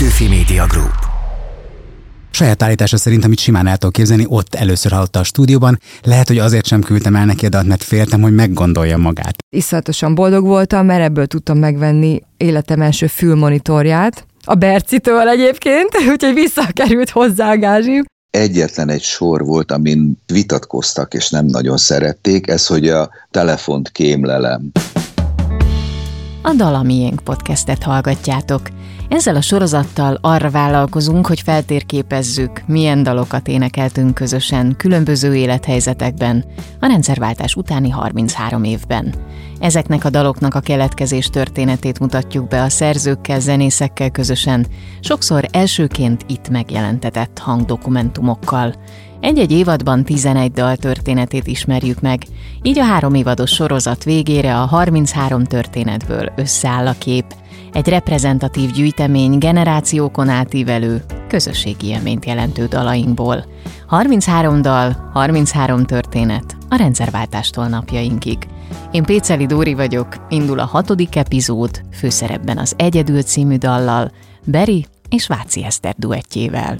Petőfi Media Group. Saját állítása szerint, amit simán el tudok képzelni, ott először hallotta a stúdióban. Lehet, hogy azért sem küldtem el neki adat, mert féltem, hogy meggondolja magát. Iszonyatosan boldog voltam, mert ebből tudtam megvenni életem első fülmonitorját, a Bercitől egyébként, úgyhogy visszakerült hozzá a gázsim. Egyetlen egy sor volt, amin vitatkoztak, és nem nagyon szerették, ez, hogy a telefont kémlelem. A Dala Miénk podcastet hallgatjátok. Ezzel a sorozattal arra vállalkozunk, hogy feltérképezzük, milyen dalokat énekeltünk közösen különböző élethelyzetekben a rendszerváltás utáni 33 évben. Ezeknek a daloknak a keletkezés történetét mutatjuk be a szerzőkkel, zenészekkel közösen, sokszor elsőként itt megjelentetett hangdokumentumokkal. Egy-egy évadban 11 dal történetét ismerjük meg, így a három évados sorozat végére a 33 történetből összeáll a kép, egy reprezentatív gyűjtemény generációkon átívelő, közösségi élményt jelentő dalainkból. 33 dal, 33 történet, a rendszerváltástól napjainkig. Én Péceli Dóri vagyok, indul a hatodik epizód, főszerepben az Egyedül című dallal, Beri és Váci Eszter duettjével.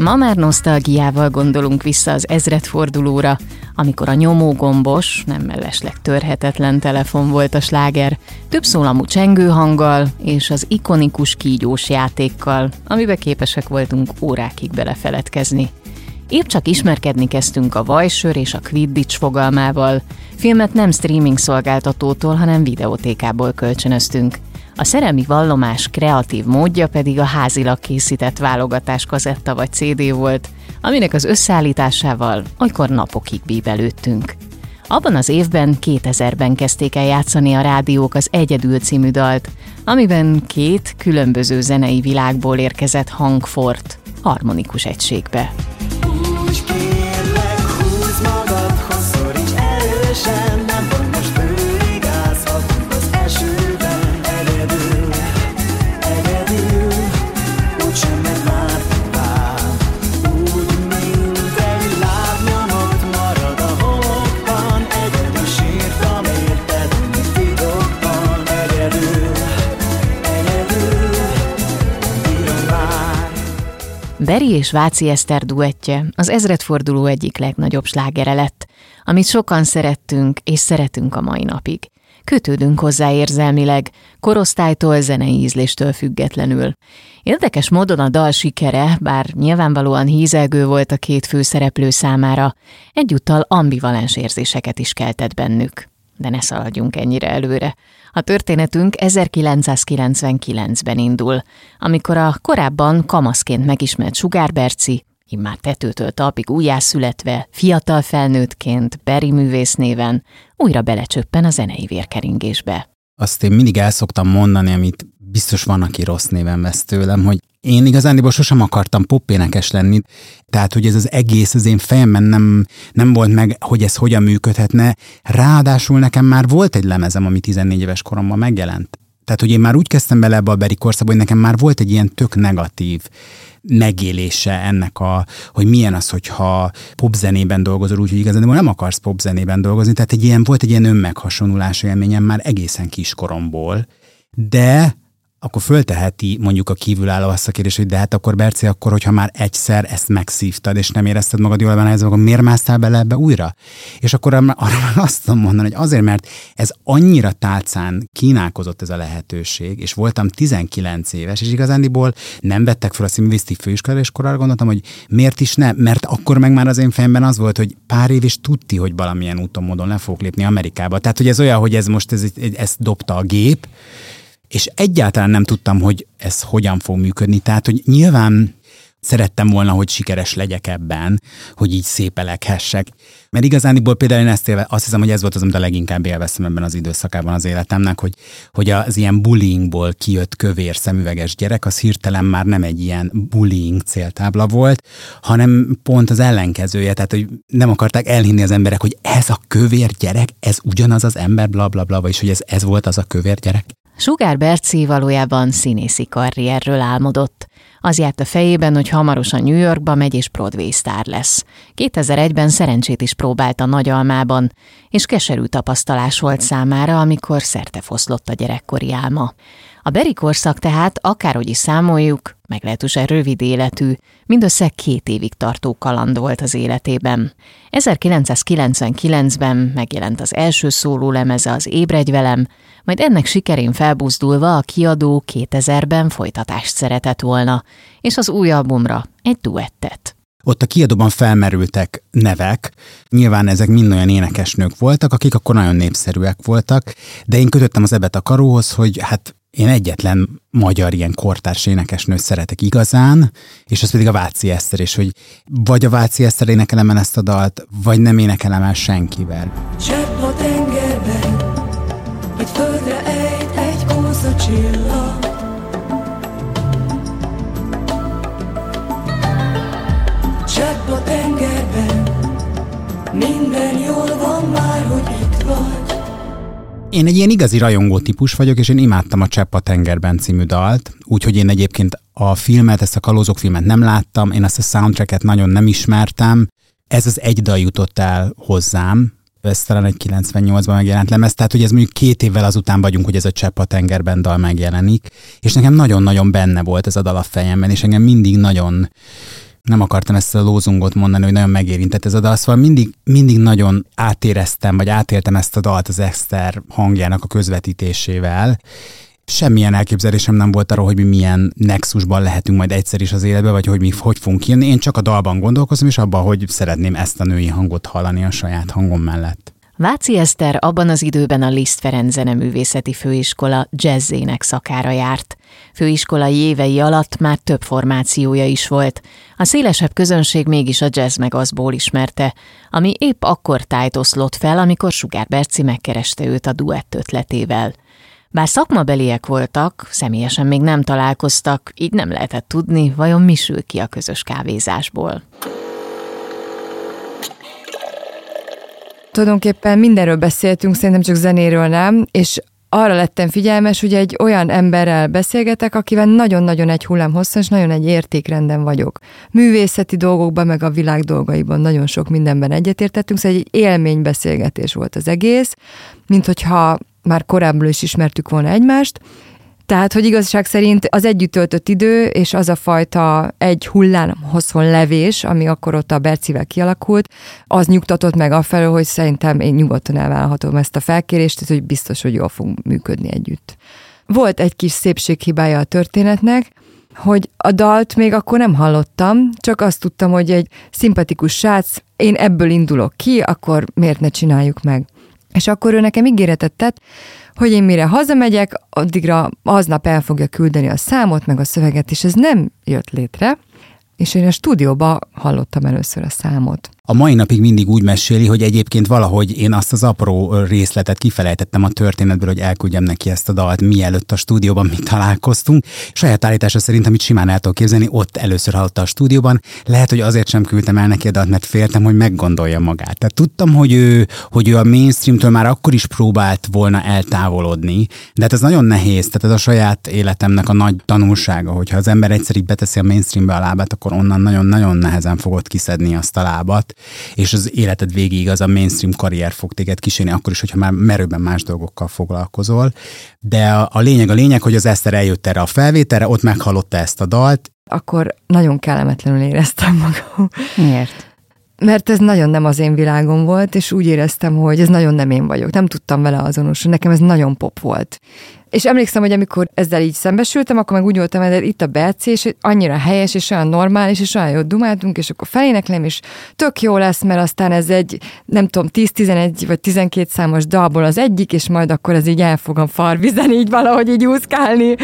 Ma már nosztalgiával gondolunk vissza az ezredfordulóra, amikor a nyomógombos, nem mellesleg törhetetlen telefon volt a sláger, több szólamú csengőhanggal és az ikonikus kígyós játékkal, amiben képesek voltunk órákig belefeledkezni. Épp csak ismerkedni kezdtünk a Vajsör és a Quidditch fogalmával, filmet nem streaming szolgáltatótól, hanem videótékából kölcsönöztünk – a szerelmi vallomás kreatív módja pedig a házilag készített válogatás kazetta vagy CD volt, aminek az összeállításával olykor napokig bíbelődtünk. Abban az évben 2000-ben kezdték el játszani a rádiók az Egyedül című dalt, amiben két különböző zenei világból érkezett hangfort harmonikus egységbe. Úgy kérlek, húzd magadhoz, szoríts erősen, Beri és Váci Eszter duettje az ezredforduló egyik legnagyobb slágere lett, amit sokan szerettünk és szeretünk a mai napig. Kötődünk hozzá érzelmileg, korosztálytól, zenei ízléstől függetlenül. Érdekes módon a dal sikere, bár nyilvánvalóan hízelgő volt a két főszereplő számára, egyúttal ambivalens érzéseket is keltett bennük. De ne szaladjunk ennyire előre. A történetünk 1999-ben indul, amikor a korábban kamaszként megismert Sugár Berci, immár tetőtől talpig újjászületve, fiatal felnőttként, Beri művész néven újra belecsöppen a zenei vérkeringésbe. Azt én mindig el szoktam mondani, amit biztos van, aki rossz néven vesz tőlem, hogy én igazándiból sosem akartam popénekes lenni, tehát hogy ez az egész az én fejemben nem, nem volt meg, hogy ez hogyan működhetne. Ráadásul nekem már volt egy lemezem, ami 14 éves koromban megjelent. Tehát, hogy én már úgy kezdtem bele ebbe a Beri korszakba, hogy nekem már volt egy ilyen tök negatív megélése ennek a, hogy milyen az, hogyha popzenében dolgozol, úgyhogy igazán nem akarsz popzenében dolgozni, tehát egy ilyen, volt egy ilyen önmeghasonlulás élményem már egészen kiskoromból, de akkor fölteheti mondjuk a kívülálló azt a kérdést, hogy de hát akkor Berci, akkor hogyha már egyszer ezt megszívtad, és nem érezted magad jól benne, akkor miért másztál bele ebbe újra? És akkor arra már azt tudom mondani, hogy azért, mert ez annyira tálcán kínálkozott ez a lehetőség, és voltam 19 éves, és igazándiból nem vettek fel a színművészeti főiskolára, és akkor arra gondoltam, hogy miért is ne, mert akkor meg már az én fejemben az volt, hogy pár év is tudti, hogy valamilyen úton, módon le fogok lépni Amerikába. Tehát, hogy ez olyan, hogy ez most ez, ez dobta a gép, és egyáltalán nem tudtam, hogy ez hogyan fog működni. Tehát, hogy nyilván szerettem volna, hogy sikeres legyek ebben, hogy így szépeleghessek. Mert igazániból például én ezt élve, azt hiszem, hogy ez volt az, amit a leginkább élveztem ebben az időszakában az életemnek, hogy, hogy az ilyen bullyingból kijött kövér szemüveges gyerek, az hirtelen már nem egy ilyen bullying céltábla volt, hanem pont az ellenkezője, tehát hogy nem akarták elhinni az emberek, hogy ez a kövér gyerek, ez ugyanaz az ember, bla bla bla, vagyis hogy ez, ez volt az a kövér gyerek. Sugár Berci valójában színészi karrierről álmodott. Az járt a fejében, hogy hamarosan New Yorkba megy és Broadway sztár lesz. 2001-ben szerencsét is próbált a Nagyalmában, és keserű tapasztalás volt számára, amikor szerte foszlott a gyerekkori álma. A beri korszak tehát, akárhogy is számoljuk, meglehetősen rövid életű, mindössze két évig tartó kaland volt az életében. 1999-ben megjelent az első szóló lemeze az Ébredj velem, majd ennek sikerén felbuzdulva a kiadó 2000-ben folytatást szeretett volna, és az új albumra egy duettet. Ott a kiadóban felmerültek nevek, nyilván ezek mind olyan énekesnők voltak, akik akkor nagyon népszerűek voltak, de én kötöttem az ebet a karóhoz, hogy hát én egyetlen magyar ilyen kortárs énekesnőt szeretek igazán, és az pedig a Váci Eszter, és hogy vagy a Váci Eszter énekelem el ezt a dalt, vagy nem énekelem el senkivel. Csepp Én egy ilyen igazi rajongó típus vagyok, és én imádtam a Csepp a tengerben című dalt, úgyhogy én egyébként a filmet, ezt a Kalózok filmet nem láttam, én ezt a soundtracket nagyon nem ismertem. Ez az egy dal jutott el hozzám, ez talán egy 98-ban megjelent lemez, tehát hogy ez mondjuk két évvel azután vagyunk, hogy ez a Csepp a tengerben dal megjelenik, és nekem nagyon-nagyon benne volt ez a dal a fejemben, és engem mindig nagyon nem akartam ezt a lózungot mondani, hogy nagyon megérintett ez a dal, szóval mindig, mindig nagyon átéreztem, vagy átéltem ezt a dalt az Eszter hangjának a közvetítésével, semmilyen elképzelésem nem volt arról, hogy mi milyen nexusban lehetünk majd egyszer is az életbe, vagy hogy mi hogy fogunk jönni. Én csak a dalban gondolkozom, és abban, hogy szeretném ezt a női hangot hallani a saját hangom mellett. Váci Eszter abban az időben a Liszt Ferenc Zeneművészeti Főiskola jazzének szakára járt. Főiskolai évei alatt már több formációja is volt. A szélesebb közönség mégis a jazz meg azból ismerte, ami épp akkor tájtoszlott fel, amikor Sugár Berci megkereste őt a duett ötletével. Bár szakmabeliek voltak, személyesen még nem találkoztak, így nem lehetett tudni, vajon mi sül ki a közös kávézásból. Tulajdonképpen mindenről beszéltünk, szerintem csak zenéről nem, és arra lettem figyelmes, hogy egy olyan emberrel beszélgetek, akivel nagyon-nagyon egy hullám hosszan, és nagyon egy értékrenden vagyok. Művészeti dolgokban, meg a világ dolgaiban nagyon sok mindenben egyetértettünk, szóval egy élménybeszélgetés volt az egész, mint hogyha már korábban is ismertük volna egymást, tehát, hogy igazság szerint az együtt töltött idő, és az a fajta egy hullám hosszon levés, ami akkor ott a Bercivel kialakult, az nyugtatott meg afelől, hogy szerintem én nyugodtan elvállalhatom ezt a felkérést, hogy biztos, hogy jól fogunk működni együtt. Volt egy kis szépséghibája a történetnek, hogy a dalt még akkor nem hallottam, csak azt tudtam, hogy egy szimpatikus srác, én ebből indulok ki, akkor miért ne csináljuk meg. És akkor ő nekem ígéretet tett, hogy én mire hazamegyek, addigra aznap el fogja küldeni a számot, meg a szöveget, és ez nem jött létre, és én a stúdióba hallottam először a számot a mai napig mindig úgy meséli, hogy egyébként valahogy én azt az apró részletet kifelejtettem a történetből, hogy elküldjem neki ezt a dalt, mielőtt a stúdióban mi találkoztunk. Saját állítása szerint, amit simán el tudok képzelni, ott először hallotta a stúdióban. Lehet, hogy azért sem küldtem el neki a dalt, mert féltem, hogy meggondolja magát. Tehát tudtam, hogy ő, hogy ő a mainstreamtől már akkor is próbált volna eltávolodni, de hát ez nagyon nehéz. Tehát ez a saját életemnek a nagy tanulsága, hogyha az ember egyszer így beteszi a mainstreambe a lábát, akkor onnan nagyon-nagyon nehezen fogod kiszedni azt a lábat és az életed végéig az a mainstream karrier fog téged kísérni, akkor is, hogyha már merőben más dolgokkal foglalkozol. De a, a lényeg a lényeg, hogy az Eszter eljött erre a felvételre, ott meghallotta ezt a dalt. Akkor nagyon kellemetlenül éreztem magam. Miért? mert ez nagyon nem az én világom volt, és úgy éreztem, hogy ez nagyon nem én vagyok. Nem tudtam vele azonosulni, nekem ez nagyon pop volt. És emlékszem, hogy amikor ezzel így szembesültem, akkor meg úgy voltam, hogy itt a BC, és annyira helyes, és olyan normális, és olyan jó dumáltunk, és akkor feléneklem, és tök jó lesz, mert aztán ez egy, nem tudom, 10-11 vagy 12 számos dalból az egyik, és majd akkor ez így el fogom farvizen, így valahogy így úszkálni,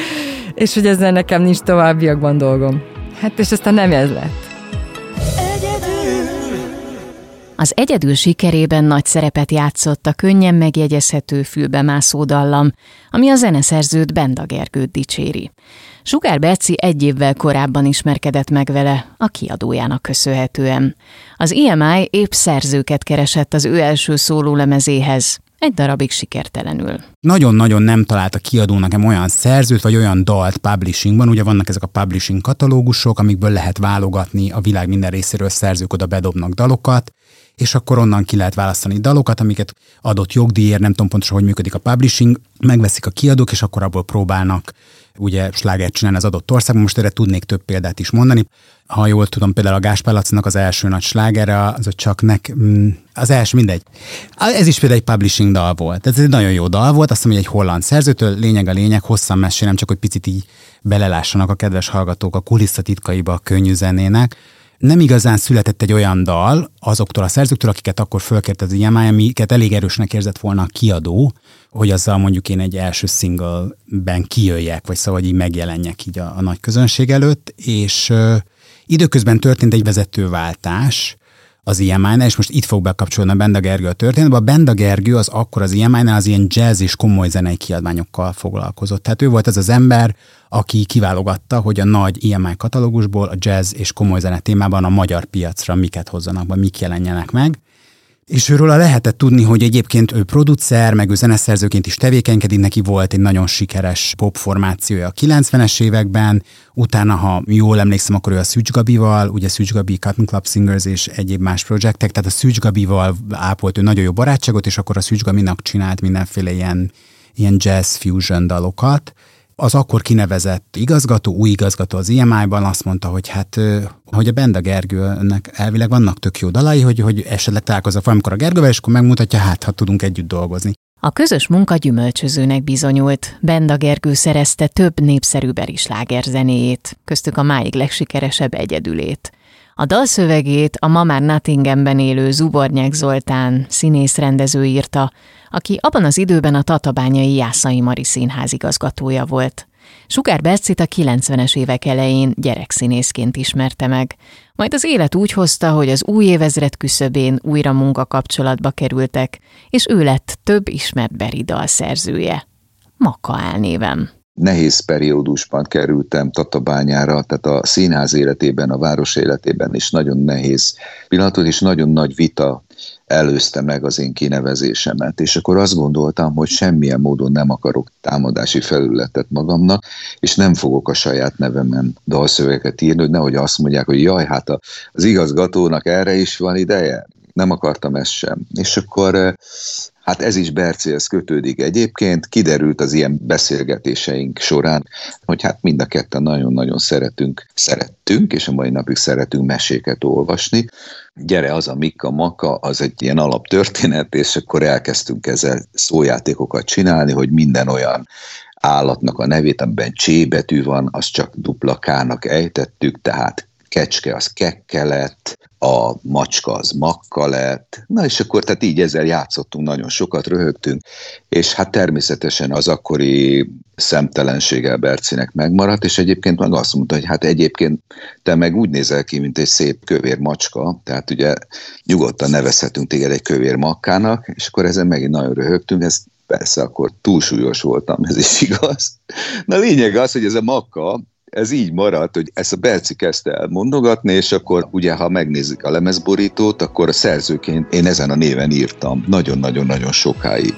és hogy ezzel nekem nincs továbbiakban dolgom. Hát és aztán nem ez lett. Az egyedül sikerében nagy szerepet játszott a könnyen megjegyezhető fülbemászó dallam, ami a zeneszerzőt Benda Gergőt dicséri. Sugár Berci egy évvel korábban ismerkedett meg vele, a kiadójának köszönhetően. Az EMI épp szerzőket keresett az ő első szólólemezéhez, egy darabig sikertelenül. Nagyon-nagyon nem talált a kiadó nekem olyan szerzőt, vagy olyan dalt publishingban, ugye vannak ezek a publishing katalógusok, amikből lehet válogatni a világ minden részéről szerzők oda bedobnak dalokat, és akkor onnan ki lehet választani dalokat, amiket adott jogdíjért, nem tudom pontosan, hogy működik a publishing, megveszik a kiadók, és akkor abból próbálnak ugye slágert csinálni az adott országban. Most erre tudnék több példát is mondani. Ha jól tudom, például a Gáspár Lacinak az első nagy slágere, az csak nek, mm, az első, mindegy. Ez is például egy publishing dal volt. Ez egy nagyon jó dal volt, azt hiszem, hogy egy holland szerzőtől, lényeg a lényeg, hosszan mesélem, csak hogy picit így belelássanak a kedves hallgatók a kulisszatitkaiba a könnyű zenének nem igazán született egy olyan dal azoktól a szerzőktől, akiket akkor fölkért az IMI, amiket elég erősnek érzett volna a kiadó, hogy azzal mondjuk én egy első singleben kijöjjek, vagy szóval így megjelenjek így a, a nagy közönség előtt, és ö, időközben történt egy vezetőváltás, az IMI-nál, és most itt fog bekapcsolni a Benda Gergő a történetbe. A Benda Gergő az akkor az IMI-nál az ilyen jazz és komoly zenei kiadványokkal foglalkozott. Tehát ő volt az az ember, aki kiválogatta, hogy a nagy IMI katalógusból a jazz és komoly zene témában a magyar piacra miket hozzanak be, mik jelenjenek meg. És őről lehetett tudni, hogy egyébként ő producer, meg ő zeneszerzőként is tevékenykedik, neki volt egy nagyon sikeres pop formációja a 90-es években, utána, ha jól emlékszem, akkor ő a Szűcs Gabival, ugye Szűcs Gabi, Cotton Club Singers és egyéb más projektek, tehát a Szűcs Gabival ápolt ő nagyon jó barátságot, és akkor a Szűcs Gabinak csinált mindenféle ilyen, ilyen jazz fusion dalokat, az akkor kinevezett igazgató, új igazgató az IMI-ban azt mondta, hogy hát, hogy a Benda Gergőnek elvileg vannak tök jó dalai, hogy, hogy esetleg találkozok valamikor a Gergővel, és akkor megmutatja, hát ha tudunk együtt dolgozni. A közös munka gyümölcsözőnek bizonyult. Benda Gergő szerezte több népszerű berisláger zenéjét, köztük a máig legsikeresebb egyedülét. A dalszövegét a ma már Nottinghamben élő Zubornyák Zoltán színész-rendező írta, aki abban az időben a Tatabányai Jászai Mari Színház igazgatója volt. Sugár Bercit a 90-es évek elején gyerekszínészként ismerte meg, majd az élet úgy hozta, hogy az új évezred küszöbén újra munkakapcsolatba kerültek, és ő lett több ismert beri szerzője. Maka elnéven nehéz periódusban kerültem Tatabányára, tehát a színház életében, a város életében is nagyon nehéz pillanatot, és nagyon nagy vita előzte meg az én kinevezésemet. És akkor azt gondoltam, hogy semmilyen módon nem akarok támadási felületet magamnak, és nem fogok a saját nevemen dalszövegeket írni, hogy nehogy azt mondják, hogy jaj, hát az igazgatónak erre is van ideje. Nem akartam ezt sem. És akkor Hát ez is Bercélhez kötődik egyébként. Kiderült az ilyen beszélgetéseink során, hogy hát mind a ketten nagyon-nagyon szeretünk, szerettünk, és a mai napig szeretünk meséket olvasni. Gyere, az a Mikka Maka, az egy ilyen alaptörténet, és akkor elkezdtünk ezzel szójátékokat csinálni, hogy minden olyan állatnak a nevét, amiben C betű van, azt csak dupla K-nak ejtettük, tehát kecske az kekke a macska az makka lett, na és akkor tehát így ezzel játszottunk, nagyon sokat röhögtünk, és hát természetesen az akkori szemtelenséggel Bercinek megmaradt, és egyébként meg azt mondta, hogy hát egyébként te meg úgy nézel ki, mint egy szép kövér macska, tehát ugye nyugodtan nevezhetünk téged egy kövér makkának, és akkor ezen megint nagyon röhögtünk, ez persze akkor túlsúlyos voltam, ez is igaz. Na lényeg az, hogy ez a makka, ez így maradt, hogy ezt a Berci kezdte el mondogatni, és akkor ugye, ha megnézik a lemezborítót, akkor a szerzőként én ezen a néven írtam. Nagyon-nagyon-nagyon sokáig.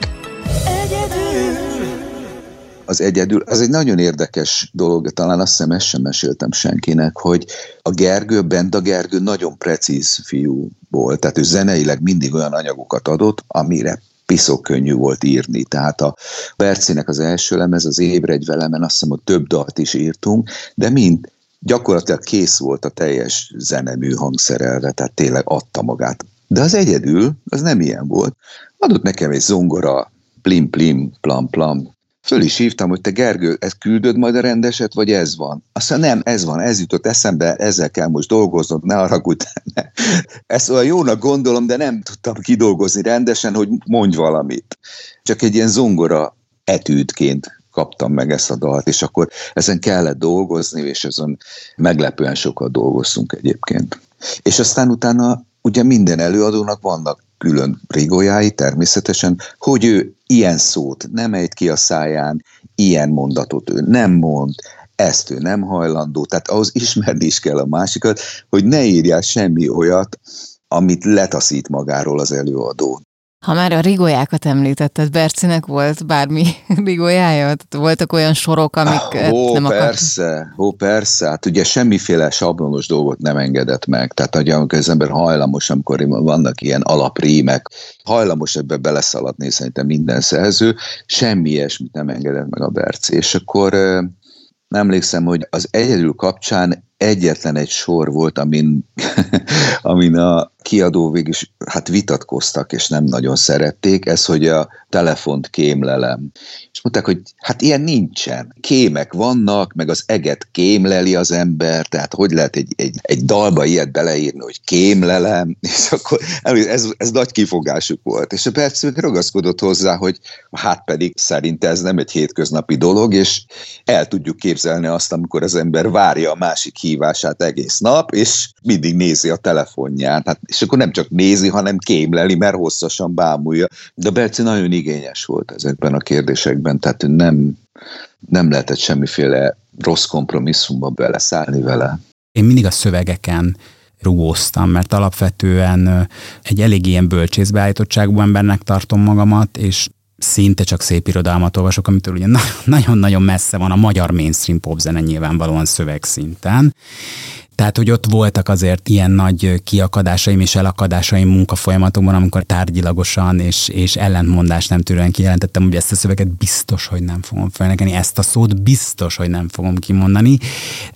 Az egyedül, az egy nagyon érdekes dolog, talán azt hiszem ezt sem meséltem senkinek, hogy a Gergő, bent a Gergő nagyon precíz fiú volt, tehát ő zeneileg mindig olyan anyagokat adott, amire piszok könnyű volt írni. Tehát a Bercinek az első lemez, az Ébredj velemen, azt hiszem, hogy több dalt is írtunk, de mind gyakorlatilag kész volt a teljes zenemű hangszerelve, tehát tényleg adta magát. De az egyedül, az nem ilyen volt. Adott nekem egy zongora, plim plim, plam plam, Föl is hívtam, hogy te Gergő, ezt küldöd majd a rendeset, vagy ez van? Azt mondja, nem, ez van, ez jutott eszembe, ezzel kell most dolgoznod, ne haragudj. Ezt olyan jónak gondolom, de nem tudtam kidolgozni rendesen, hogy mondj valamit. Csak egy ilyen zongora etűdként kaptam meg ezt a dalt, és akkor ezen kellett dolgozni, és ezen meglepően sokat dolgoztunk egyébként. És aztán utána ugye minden előadónak vannak külön rigójái természetesen, hogy ő ilyen szót nem ejt ki a száján, ilyen mondatot ő nem mond, ezt ő nem hajlandó, tehát ahhoz ismerni is kell a másikat, hogy ne írjál semmi olyat, amit letaszít magáról az előadó. Ha már a rigójákat említetted, Bercinek volt bármi rigójája? Tehát voltak olyan sorok, amik Ó, nem persze, ó, persze. Hát ugye semmiféle sablonos dolgot nem engedett meg. Tehát ugye, amikor az ember hajlamos, amikor vannak ilyen alaprímek, hajlamos ebbe beleszaladni szerintem minden szerző, semmi ilyesmit nem engedett meg a Berci. És akkor emlékszem, hogy az egyedül kapcsán egyetlen egy sor volt, amin, amin a kiadó végig is hát vitatkoztak, és nem nagyon szerették, ez, hogy a telefont kémlelem. És mondták, hogy hát ilyen nincsen. Kémek vannak, meg az eget kémleli az ember, tehát hogy lehet egy, egy, egy dalba ilyet beleírni, hogy kémlelem, és akkor ez, ez nagy kifogásuk volt. És a perc ragaszkodott hozzá, hogy hát pedig szerint ez nem egy hétköznapi dolog, és el tudjuk képzelni azt, amikor az ember várja a másik hívását egész nap, és mindig nézi a telefonját. Hát, és akkor nem csak nézi, hanem kémleli, mert hosszasan bámulja. De Berci nagyon igényes volt ezekben a kérdésekben, tehát nem, nem lehetett semmiféle rossz kompromisszumba beleszállni vele. Én mindig a szövegeken rugóztam, mert alapvetően egy elég ilyen bölcsészbeállítottságú embernek tartom magamat, és szinte csak szép irodalmat olvasok, amitől ugye nagyon-nagyon messze van a magyar mainstream popzene nyilvánvalóan szövegszinten. Tehát, hogy ott voltak azért ilyen nagy kiakadásaim és elakadásaim munkafolyamatokban, amikor tárgyilagosan és, és ellentmondás nem tűrően kijelentettem, hogy ezt a szöveget biztos, hogy nem fogom felnekeni, ezt a szót biztos, hogy nem fogom kimondani,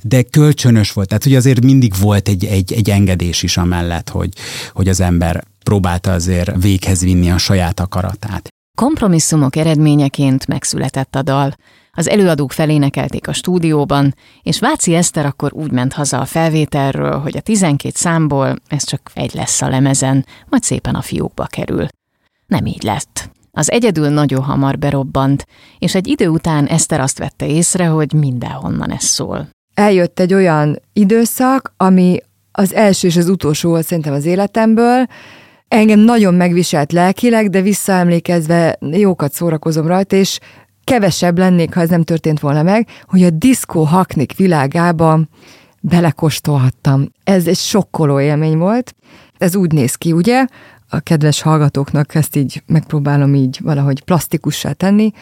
de kölcsönös volt. Tehát, hogy azért mindig volt egy, egy, egy engedés is amellett, hogy, hogy az ember próbálta azért véghez vinni a saját akaratát. Kompromisszumok eredményeként megszületett a dal. Az előadók felénekelték a stúdióban, és Váci Eszter akkor úgy ment haza a felvételről, hogy a 12 számból ez csak egy lesz a lemezen, majd szépen a fiókba kerül. Nem így lett. Az egyedül nagyon hamar berobbant, és egy idő után Eszter azt vette észre, hogy mindenhonnan ez szól. Eljött egy olyan időszak, ami az első és az utolsó volt szerintem az életemből, engem nagyon megviselt lelkileg, de visszaemlékezve jókat szórakozom rajta, és kevesebb lennék, ha ez nem történt volna meg, hogy a diszkó haknik világába belekóstolhattam. Ez egy sokkoló élmény volt. Ez úgy néz ki, ugye? A kedves hallgatóknak ezt így megpróbálom így valahogy plastikussá tenni,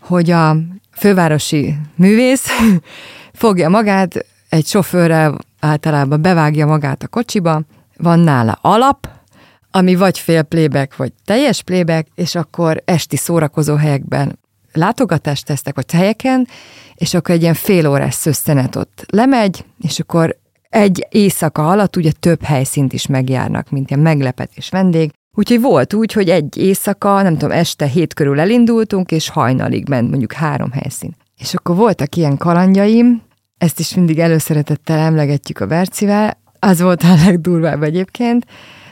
hogy a fővárosi művész fogja magát, egy sofőrrel általában bevágja magát a kocsiba, van nála alap, ami vagy fél plébek, vagy teljes plébek, és akkor esti szórakozó helyekben látogatást tesztek, vagy helyeken, és akkor egy ilyen fél órás szösszenet ott lemegy, és akkor egy éjszaka alatt ugye több helyszínt is megjárnak, mint ilyen meglepetés vendég. Úgyhogy volt úgy, hogy egy éjszaka, nem tudom, este hét körül elindultunk, és hajnalig ment mondjuk három helyszín. És akkor voltak ilyen kalandjaim, ezt is mindig előszeretettel emlegetjük a Bercivel, az volt a legdurvább egyébként,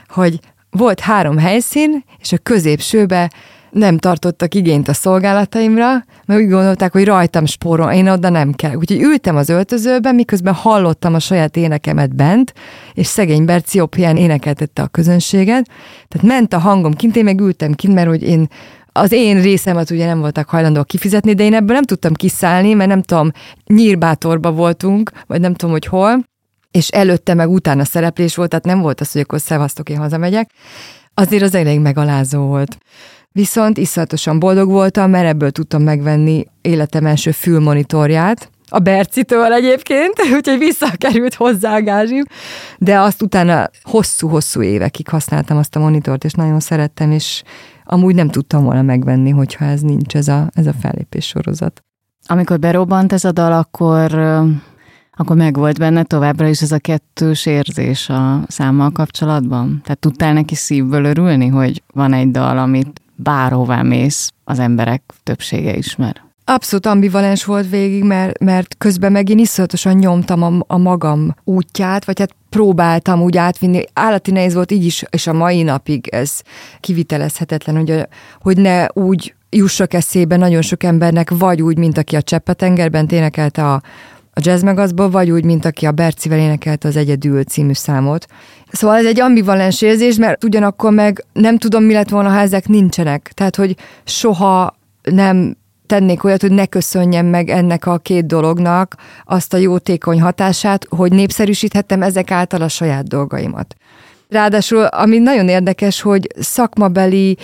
hogy volt három helyszín, és a középsőbe nem tartottak igényt a szolgálataimra, mert úgy gondolták, hogy rajtam spórol, én oda nem kell. Úgyhogy ültem az öltözőben, miközben hallottam a saját énekemet bent, és szegény Berci jobb énekeltette a közönséget. Tehát ment a hangom kint, én meg ültem kint, mert hogy én az én részemet ugye nem voltak hajlandóak kifizetni, de én ebből nem tudtam kiszállni, mert nem tudom, nyírbátorba voltunk, vagy nem tudom, hogy hol, és előtte meg utána szereplés volt, tehát nem volt az, hogy akkor szevasztok, én hazamegyek. Azért az elég megalázó volt. Viszont iszonyatosan boldog voltam, mert ebből tudtam megvenni életem első fülmonitorját, a Bercitől egyébként, úgyhogy visszakerült hozzá a gázsim, de azt utána hosszú-hosszú évekig használtam azt a monitort, és nagyon szerettem, és amúgy nem tudtam volna megvenni, hogyha ez nincs, ez a, ez a fellépés sorozat. Amikor berobbant ez a dal, akkor akkor meg volt benne továbbra is ez a kettős érzés a számmal kapcsolatban? Tehát tudtál neki szívből örülni, hogy van egy dal, amit bárhová mész, az emberek többsége ismer? Abszolút ambivalens volt végig, mert, mert közben meg én iszonyatosan nyomtam a, a magam útját, vagy hát próbáltam úgy átvinni. Állati nehéz volt így is, és a mai napig ez kivitelezhetetlen, hogy, hogy ne úgy jussak eszébe nagyon sok embernek, vagy úgy, mint aki a Cseppetengerben énekelte a a jazz megazból, vagy úgy, mint aki a Bercivel énekelt az Egyedül című számot. Szóval ez egy ambivalens érzés, mert ugyanakkor meg nem tudom, mi lett volna, ha ezek nincsenek. Tehát, hogy soha nem tennék olyat, hogy ne köszönjem meg ennek a két dolognak azt a jótékony hatását, hogy népszerűsíthettem ezek által a saját dolgaimat. Ráadásul, ami nagyon érdekes, hogy szakmabeli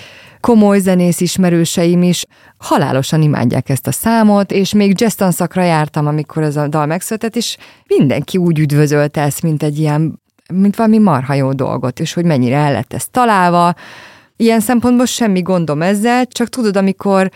komoly zenész ismerőseim is halálosan imádják ezt a számot, és még jazz tanszakra jártam, amikor ez a dal megszületett, és mindenki úgy üdvözölte ezt, mint egy ilyen, mint valami marha jó dolgot, és hogy mennyire el lett ez találva. Ilyen szempontból semmi gondom ezzel, csak tudod, amikor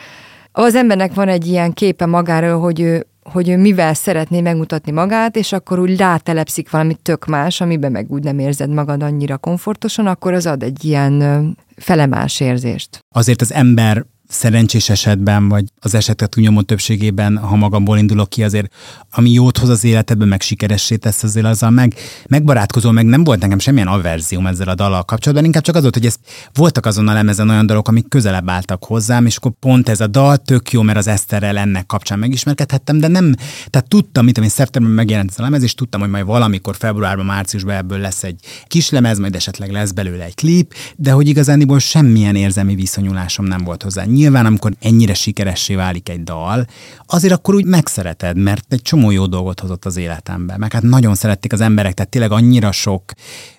az embernek van egy ilyen képe magáról, hogy ő, hogy ő mivel szeretné megmutatni magát, és akkor úgy rátelepszik valami tök más, amiben meg úgy nem érzed magad annyira komfortosan, akkor az ad egy ilyen felemás érzést. Azért az ember szerencsés esetben, vagy az esetek túlnyomó többségében, ha magamból indulok ki, azért ami jót hoz az életedben, meg sikeressé tesz azért azzal meg, megbarátkozol, meg nem volt nekem semmilyen averzium ezzel a dallal kapcsolatban, inkább csak az volt, hogy ez, voltak azon a lemezen olyan dalok, amik közelebb álltak hozzám, és akkor pont ez a dal tök jó, mert az Eszterrel ennek kapcsán megismerkedhettem, de nem, tehát tudtam, mint amint szeptemberben megjelent ez a lemez, és tudtam, hogy majd valamikor februárban, márciusban ebből lesz egy kis lemez, majd esetleg lesz belőle egy klip, de hogy igazániból semmilyen érzelmi viszonyulásom nem volt hozzá nyilván, amikor ennyire sikeressé válik egy dal, azért akkor úgy megszereted, mert egy csomó jó dolgot hozott az életembe. Meg hát nagyon szerették az emberek, tehát tényleg annyira sok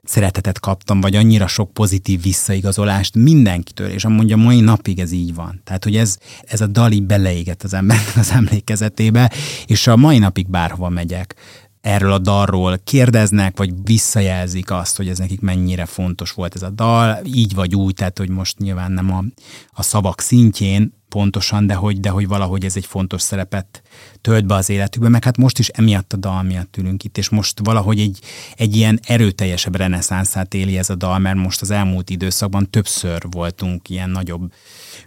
szeretetet kaptam, vagy annyira sok pozitív visszaigazolást mindenkitől, és amúgy a mai napig ez így van. Tehát, hogy ez, ez a dali beleégett az embernek az emlékezetébe, és a mai napig bárhova megyek, erről a dalról kérdeznek, vagy visszajelzik azt, hogy ez nekik mennyire fontos volt ez a dal, így vagy úgy, tehát hogy most nyilván nem a, a szavak szintjén pontosan, de hogy, de hogy valahogy ez egy fontos szerepet tölt be az életükben, meg hát most is emiatt a dal miatt ülünk itt, és most valahogy egy, egy ilyen erőteljesebb reneszánszát éli ez a dal, mert most az elmúlt időszakban többször voltunk ilyen nagyobb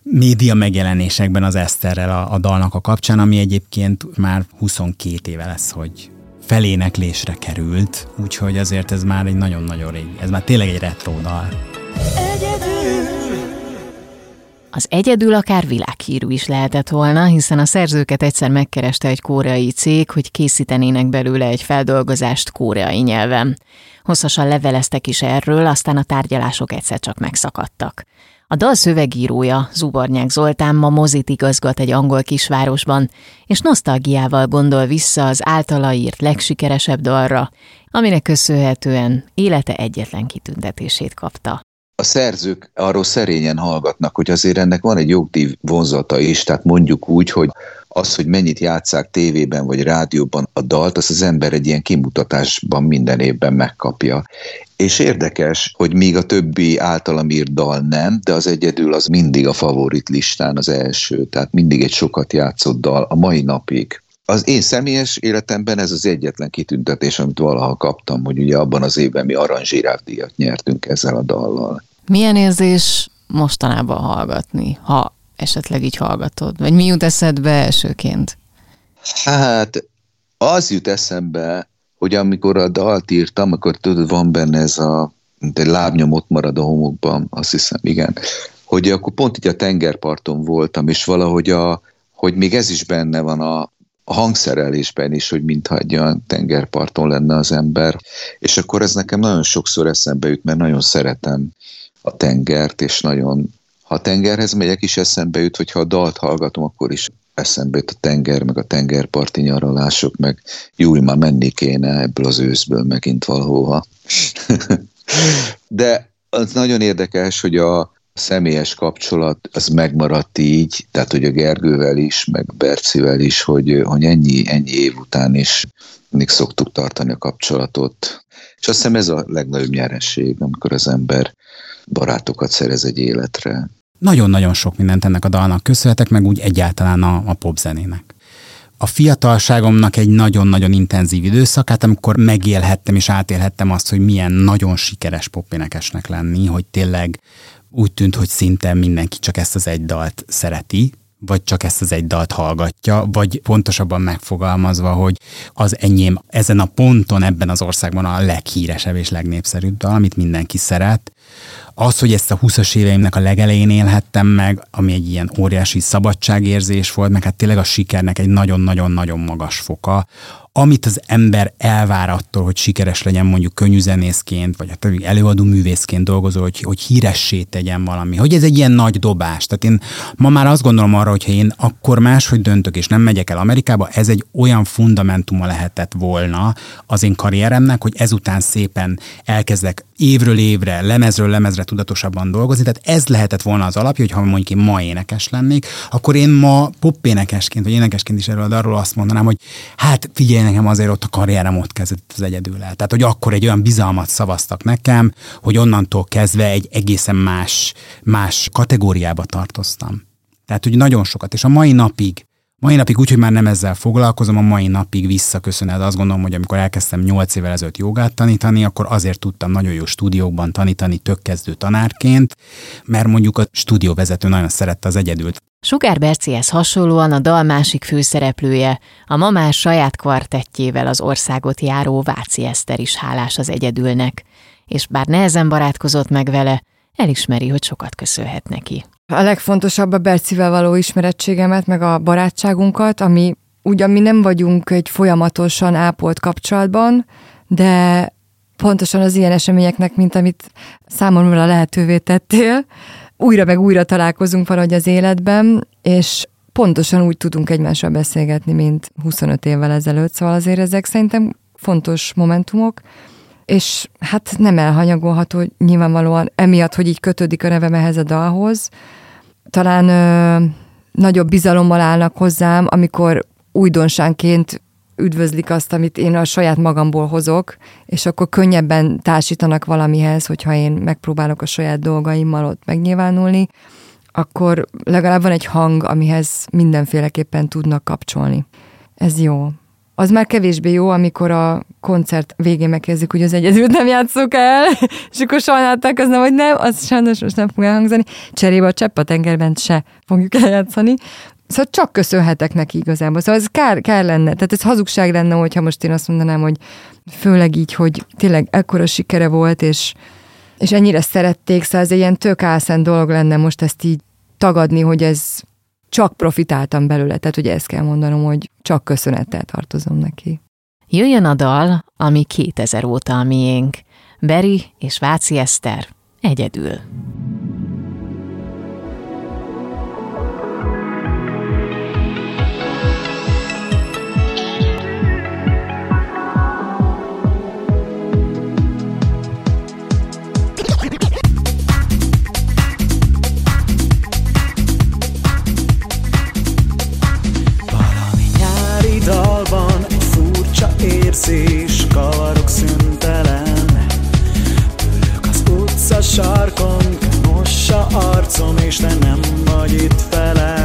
média megjelenésekben az Eszterrel a, a dalnak a kapcsán, ami egyébként már 22 éve lesz, hogy, feléneklésre került, úgyhogy azért ez már egy nagyon-nagyon rég, ez már tényleg egy retro dal. Az egyedül akár világhírű is lehetett volna, hiszen a szerzőket egyszer megkereste egy koreai cég, hogy készítenének belőle egy feldolgozást koreai nyelven. Hosszasan leveleztek is erről, aztán a tárgyalások egyszer csak megszakadtak. A dal szövegírója, Zubornyák Zoltán ma mozit igazgat egy angol kisvárosban, és nosztalgiával gondol vissza az általa írt legsikeresebb dalra, aminek köszönhetően élete egyetlen kitüntetését kapta. A szerzők arról szerényen hallgatnak, hogy azért ennek van egy jogdív vonzata is, tehát mondjuk úgy, hogy az, hogy mennyit játszák tévében vagy rádióban a dalt, az az ember egy ilyen kimutatásban minden évben megkapja. És érdekes, hogy míg a többi általam írt dal nem, de az egyedül az mindig a favorit listán az első, tehát mindig egy sokat játszott dal a mai napig. Az én személyes életemben ez az egyetlen kitüntetés, amit valaha kaptam, hogy ugye abban az évben mi aranzsírávdíjat nyertünk ezzel a dallal. Milyen érzés mostanában hallgatni, ha esetleg így hallgatod? Vagy mi jut eszedbe elsőként? Hát az jut eszembe, hogy amikor a dalt írtam, akkor tudod, van benne ez a egy lábnyom ott marad a homokban, azt hiszem, igen. Hogy akkor pont így a tengerparton voltam, és valahogy a, hogy még ez is benne van a, a hangszerelésben is, hogy mintha egy olyan tengerparton lenne az ember, és akkor ez nekem nagyon sokszor eszembe jut, mert nagyon szeretem a tengert, és nagyon, ha tengerhez megyek is eszembe jut, vagy ha a dalt hallgatom, akkor is eszembe jut a tenger, meg a tengerparti nyaralások, meg jó, már menni kéne ebből az őszből megint valahova. De az nagyon érdekes, hogy a, személyes kapcsolat az megmaradt így, tehát hogy a Gergővel is, meg Bercivel is, hogy, hogy ennyi, ennyi év után is mindig szoktuk tartani a kapcsolatot. És azt hiszem ez a legnagyobb nyeresség, amikor az ember barátokat szerez egy életre. Nagyon-nagyon sok mindent ennek a dalnak köszönhetek, meg úgy egyáltalán a, a popzenének a fiatalságomnak egy nagyon-nagyon intenzív időszakát, amikor megélhettem és átélhettem azt, hogy milyen nagyon sikeres popénekesnek lenni, hogy tényleg úgy tűnt, hogy szinte mindenki csak ezt az egy dalt szereti, vagy csak ezt az egy dalt hallgatja, vagy pontosabban megfogalmazva, hogy az enyém ezen a ponton ebben az országban a leghíresebb és legnépszerűbb dal, amit mindenki szeret. Az, hogy ezt a 20-as éveimnek a legelején élhettem meg, ami egy ilyen óriási szabadságérzés volt, meg hát tényleg a sikernek egy nagyon-nagyon-nagyon magas foka, amit az ember elvár attól, hogy sikeres legyen mondjuk könnyűzenészként, vagy hát előadó művészként dolgozó, hogy, hogy híressé tegyen valami. Hogy ez egy ilyen nagy dobás. Tehát én ma már azt gondolom arra, hogyha én akkor máshogy döntök, és nem megyek el Amerikába, ez egy olyan fundamentuma lehetett volna az én karrieremnek, hogy ezután szépen elkezdek évről évre, lemezről lemezre tudatosabban dolgozni, tehát ez lehetett volna az alapja, hogy ha mondjuk én ma énekes lennék, akkor én ma popénekesként, vagy énekesként is erről arról azt mondanám, hogy hát figyelj nekem azért ott a karrierem ott kezdett az egyedül el. Tehát, hogy akkor egy olyan bizalmat szavaztak nekem, hogy onnantól kezdve egy egészen más, más kategóriába tartoztam. Tehát, hogy nagyon sokat, és a mai napig Mai napig úgy, hogy már nem ezzel foglalkozom, a mai napig visszaköszönhet. Azt gondolom, hogy amikor elkezdtem 8 évvel ezelőtt jogát tanítani, akkor azért tudtam nagyon jó stúdiókban tanítani tökkezdő tanárként, mert mondjuk a stúdióvezető nagyon szerette az egyedült. Sugár Bercihez hasonlóan a dal másik főszereplője, a ma már saját kvartettjével az országot járó Váci Eszter is hálás az egyedülnek, és bár nehezen barátkozott meg vele, elismeri, hogy sokat köszönhet neki. A legfontosabb a Bercivel való ismerettségemet, meg a barátságunkat, ami ugyan mi nem vagyunk egy folyamatosan ápolt kapcsolatban, de pontosan az ilyen eseményeknek, mint amit számomra lehetővé tettél, újra meg újra találkozunk valahogy az életben, és pontosan úgy tudunk egymással beszélgetni, mint 25 évvel ezelőtt, szóval azért ezek szerintem fontos momentumok, és hát nem elhanyagolható nyilvánvalóan emiatt, hogy így kötődik a nevem ehhez a dalhoz. Talán ö, nagyobb bizalommal állnak hozzám, amikor újdonságként üdvözlik azt, amit én a saját magamból hozok, és akkor könnyebben társítanak valamihez, hogyha én megpróbálok a saját dolgaimmal ott megnyilvánulni, akkor legalább van egy hang, amihez mindenféleképpen tudnak kapcsolni. Ez jó az már kevésbé jó, amikor a koncert végén megkérdezik, hogy az egyedült nem játszok el, és akkor sajnálták az nem, hogy nem, az sajnos most nem fog elhangzani. Cserébe a csepp a tengerben se fogjuk eljátszani. Szóval csak köszönhetek neki igazából. Szóval ez kár, kár lenne. Tehát ez hazugság lenne, hogyha most én azt mondanám, hogy főleg így, hogy tényleg ekkora sikere volt, és, és ennyire szerették, szóval ez egy ilyen tök álszent dolog lenne most ezt így tagadni, hogy ez csak profitáltam belőle, tehát ugye ezt kell mondanom, hogy csak köszönettel tartozom neki. Jöjjön a dal, ami 2000 óta a miénk. Beri és Váci Eszter egyedül. Érzés, kavarok szüntelen. Ülök az utca sarkon, mossa arcom, és te nem vagy itt velem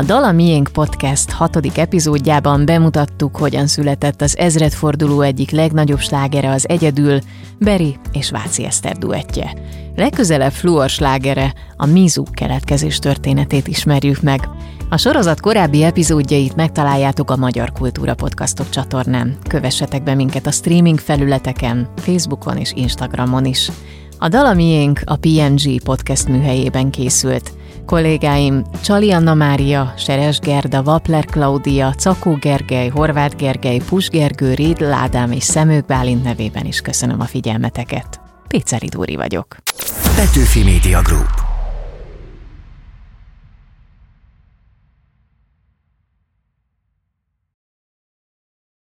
A Dala Miénk Podcast hatodik epizódjában bemutattuk, hogyan született az ezredforduló egyik legnagyobb slágere az Egyedül, Beri és Váci Eszter duettje. Legközelebb fluor slágere, a Mizu keletkezés történetét ismerjük meg. A sorozat korábbi epizódjait megtaláljátok a Magyar Kultúra Podcastok csatornán. Kövessetek be minket a streaming felületeken, Facebookon és Instagramon is. A Dala Miénk a PNG podcast műhelyében készült. Kollégáim Csali Anna Mária, Seres Gerda, Vapler Klaudia, Cakó Gergely, Horváth Gergely, Pus Gergő, Rédl Ádám és Szemők Bálint nevében is köszönöm a figyelmeteket. Péceri Dóri vagyok. Petőfi Media Group.